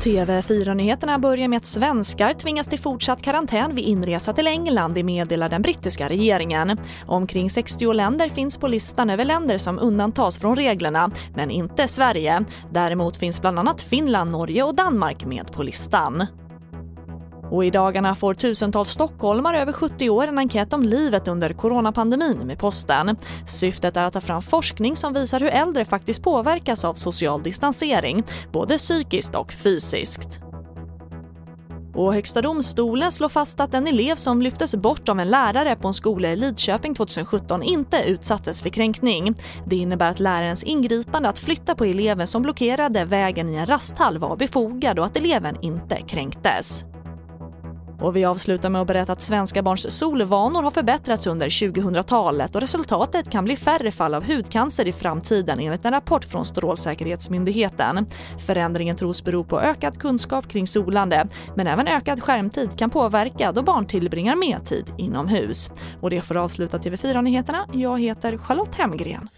TV4-nyheterna börjar med att svenskar tvingas till fortsatt karantän vid inresa till England, det meddelar den brittiska regeringen. Omkring 60 länder finns på listan över länder som undantas från reglerna, men inte Sverige. Däremot finns bland annat Finland, Norge och Danmark med på listan. Och i dagarna får tusentals stockholmare över 70 år en enkät om livet under coronapandemin med posten. Syftet är att ta fram forskning som visar hur äldre faktiskt påverkas av social distansering, både psykiskt och fysiskt. Och Högsta domstolen slår fast att en elev som lyftes bort av en lärare på en skola i Lidköping 2017 inte utsattes för kränkning. Det innebär att lärarens ingripande att flytta på eleven som blockerade vägen i en rasthall var befogad och att eleven inte kränktes. Och vi avslutar med att berätta att svenska barns solvanor har förbättrats under 2000-talet och resultatet kan bli färre fall av hudcancer i framtiden enligt en rapport från Strålsäkerhetsmyndigheten. Förändringen tros bero på ökad kunskap kring solande, men även ökad skärmtid kan påverka då barn tillbringar mer tid inomhus. Och det får avsluta TV4-nyheterna. Jag heter Charlotte Hemgren.